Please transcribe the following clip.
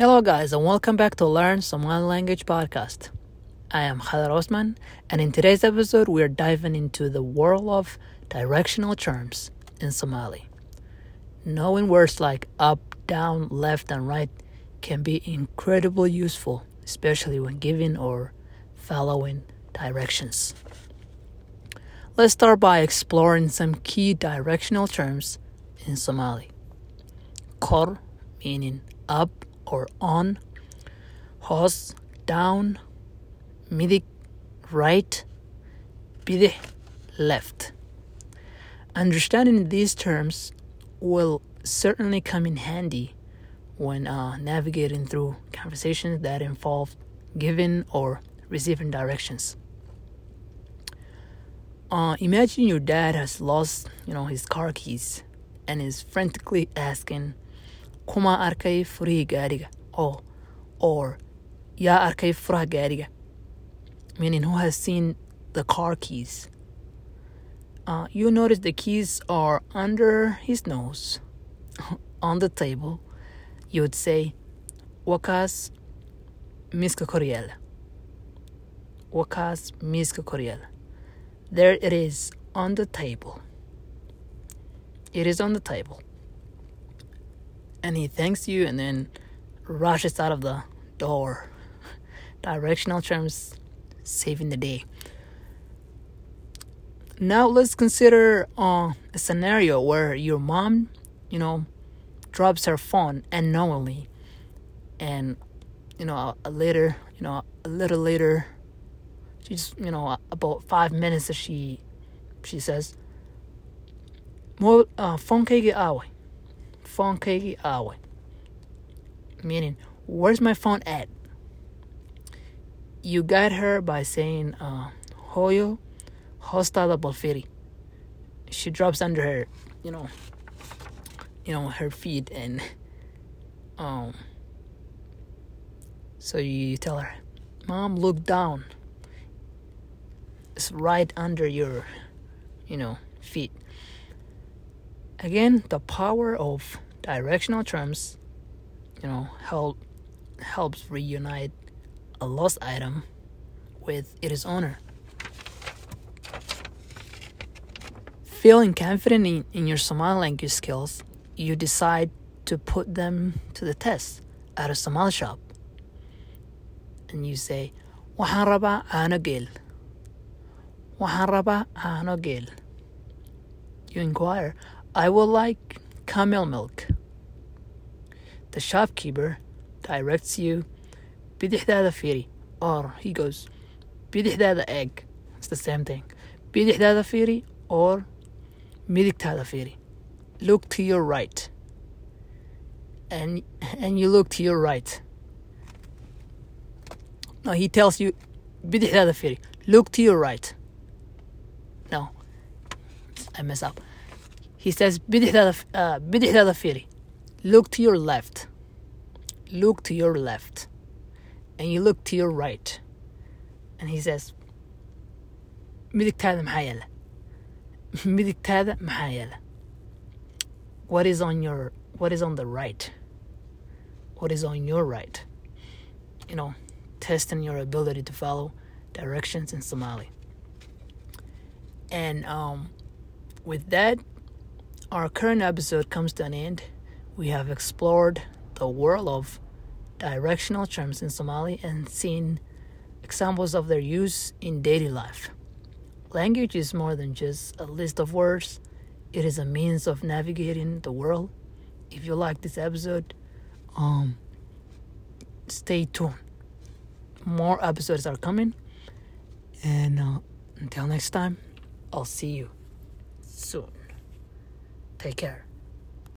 Hello, guys, and welcome back to Learn Somali Language Podcast. I am Khaled Osman, and in today's episode, we are diving into the world of directional terms in Somali. Knowing words like up, down, left, and right can be incredibly useful, especially when giving or following directions. Let's start by exploring some key directional terms in Somali. Kor, meaning up or on, hoos, down, midig, right, bidih, left. Understanding these terms will certainly come in handy when uh, navigating through conversations that involve giving or receiving directions. Uh, imagine your dad has lost, you know, his car keys and is frantically asking, "Kuma arkay furihii gaariga?" Oh, or "Yaa arkay furaha gaariga?" Meaning, who has seen the car keys? Uh, you notice the keys are under his nose, on the table. You would say, "Wakas miska koriela." Wakas miska koriela. There it is on the table. It is on the table. And he thanks you and then rushes out of the door. Directional terms saving the day. Now let's consider uh, a scenario where your mom, you know, drops her phone unknowingly, and you know, later, you know, a little later, she's, you know, about five minutes she, she says, "Mo uh, phone kegi awe, phone kegi awe." Meaning, where's my phone at? You guide her by saying, uh, "Hoyo." hostada bolferi. She drops under her, you know, you know, her feet and um so you tell her, Mom, look down. It's right under your, you know, feet. Again, the power of directional terms, you know, help helps reunite a lost item with its owner. Feeling confident in, in your Somali language skills, you decide to put them to the test at a Somali shop. And you say, Waxaan rabaa caano geel. You inquire, I would like camel milk. The shopkeeper directs you, bidixdaada fiiri. Or he goes, bidixdaada egg. It's the same thing. Bidixdaada fiiri or midigtaada fiiri. Look to your right. And and you look to your right. No, he tells you bidixdaada fiiri. Look to your right. No. I mess up. He says bidixdaada uh, bidixdaada fiiri. Look to your left. Look to your left. And you look to your right. And he says midigtaada maxaa yaalla? midigtaada maxaa yaalla? What is on your what is on the right? What is on your right? You know, testing your ability to follow directions in Somali. And um, with that, our current episode comes to an end. We have explored the world of directional terms in Somali and seen examples of their use in daily life. Language is more than just a list of words, it is a means of navigating the world. If you like this episode, um, stay tuned. More episodes are coming. And uh, until next time, I'll see you soon. Take care.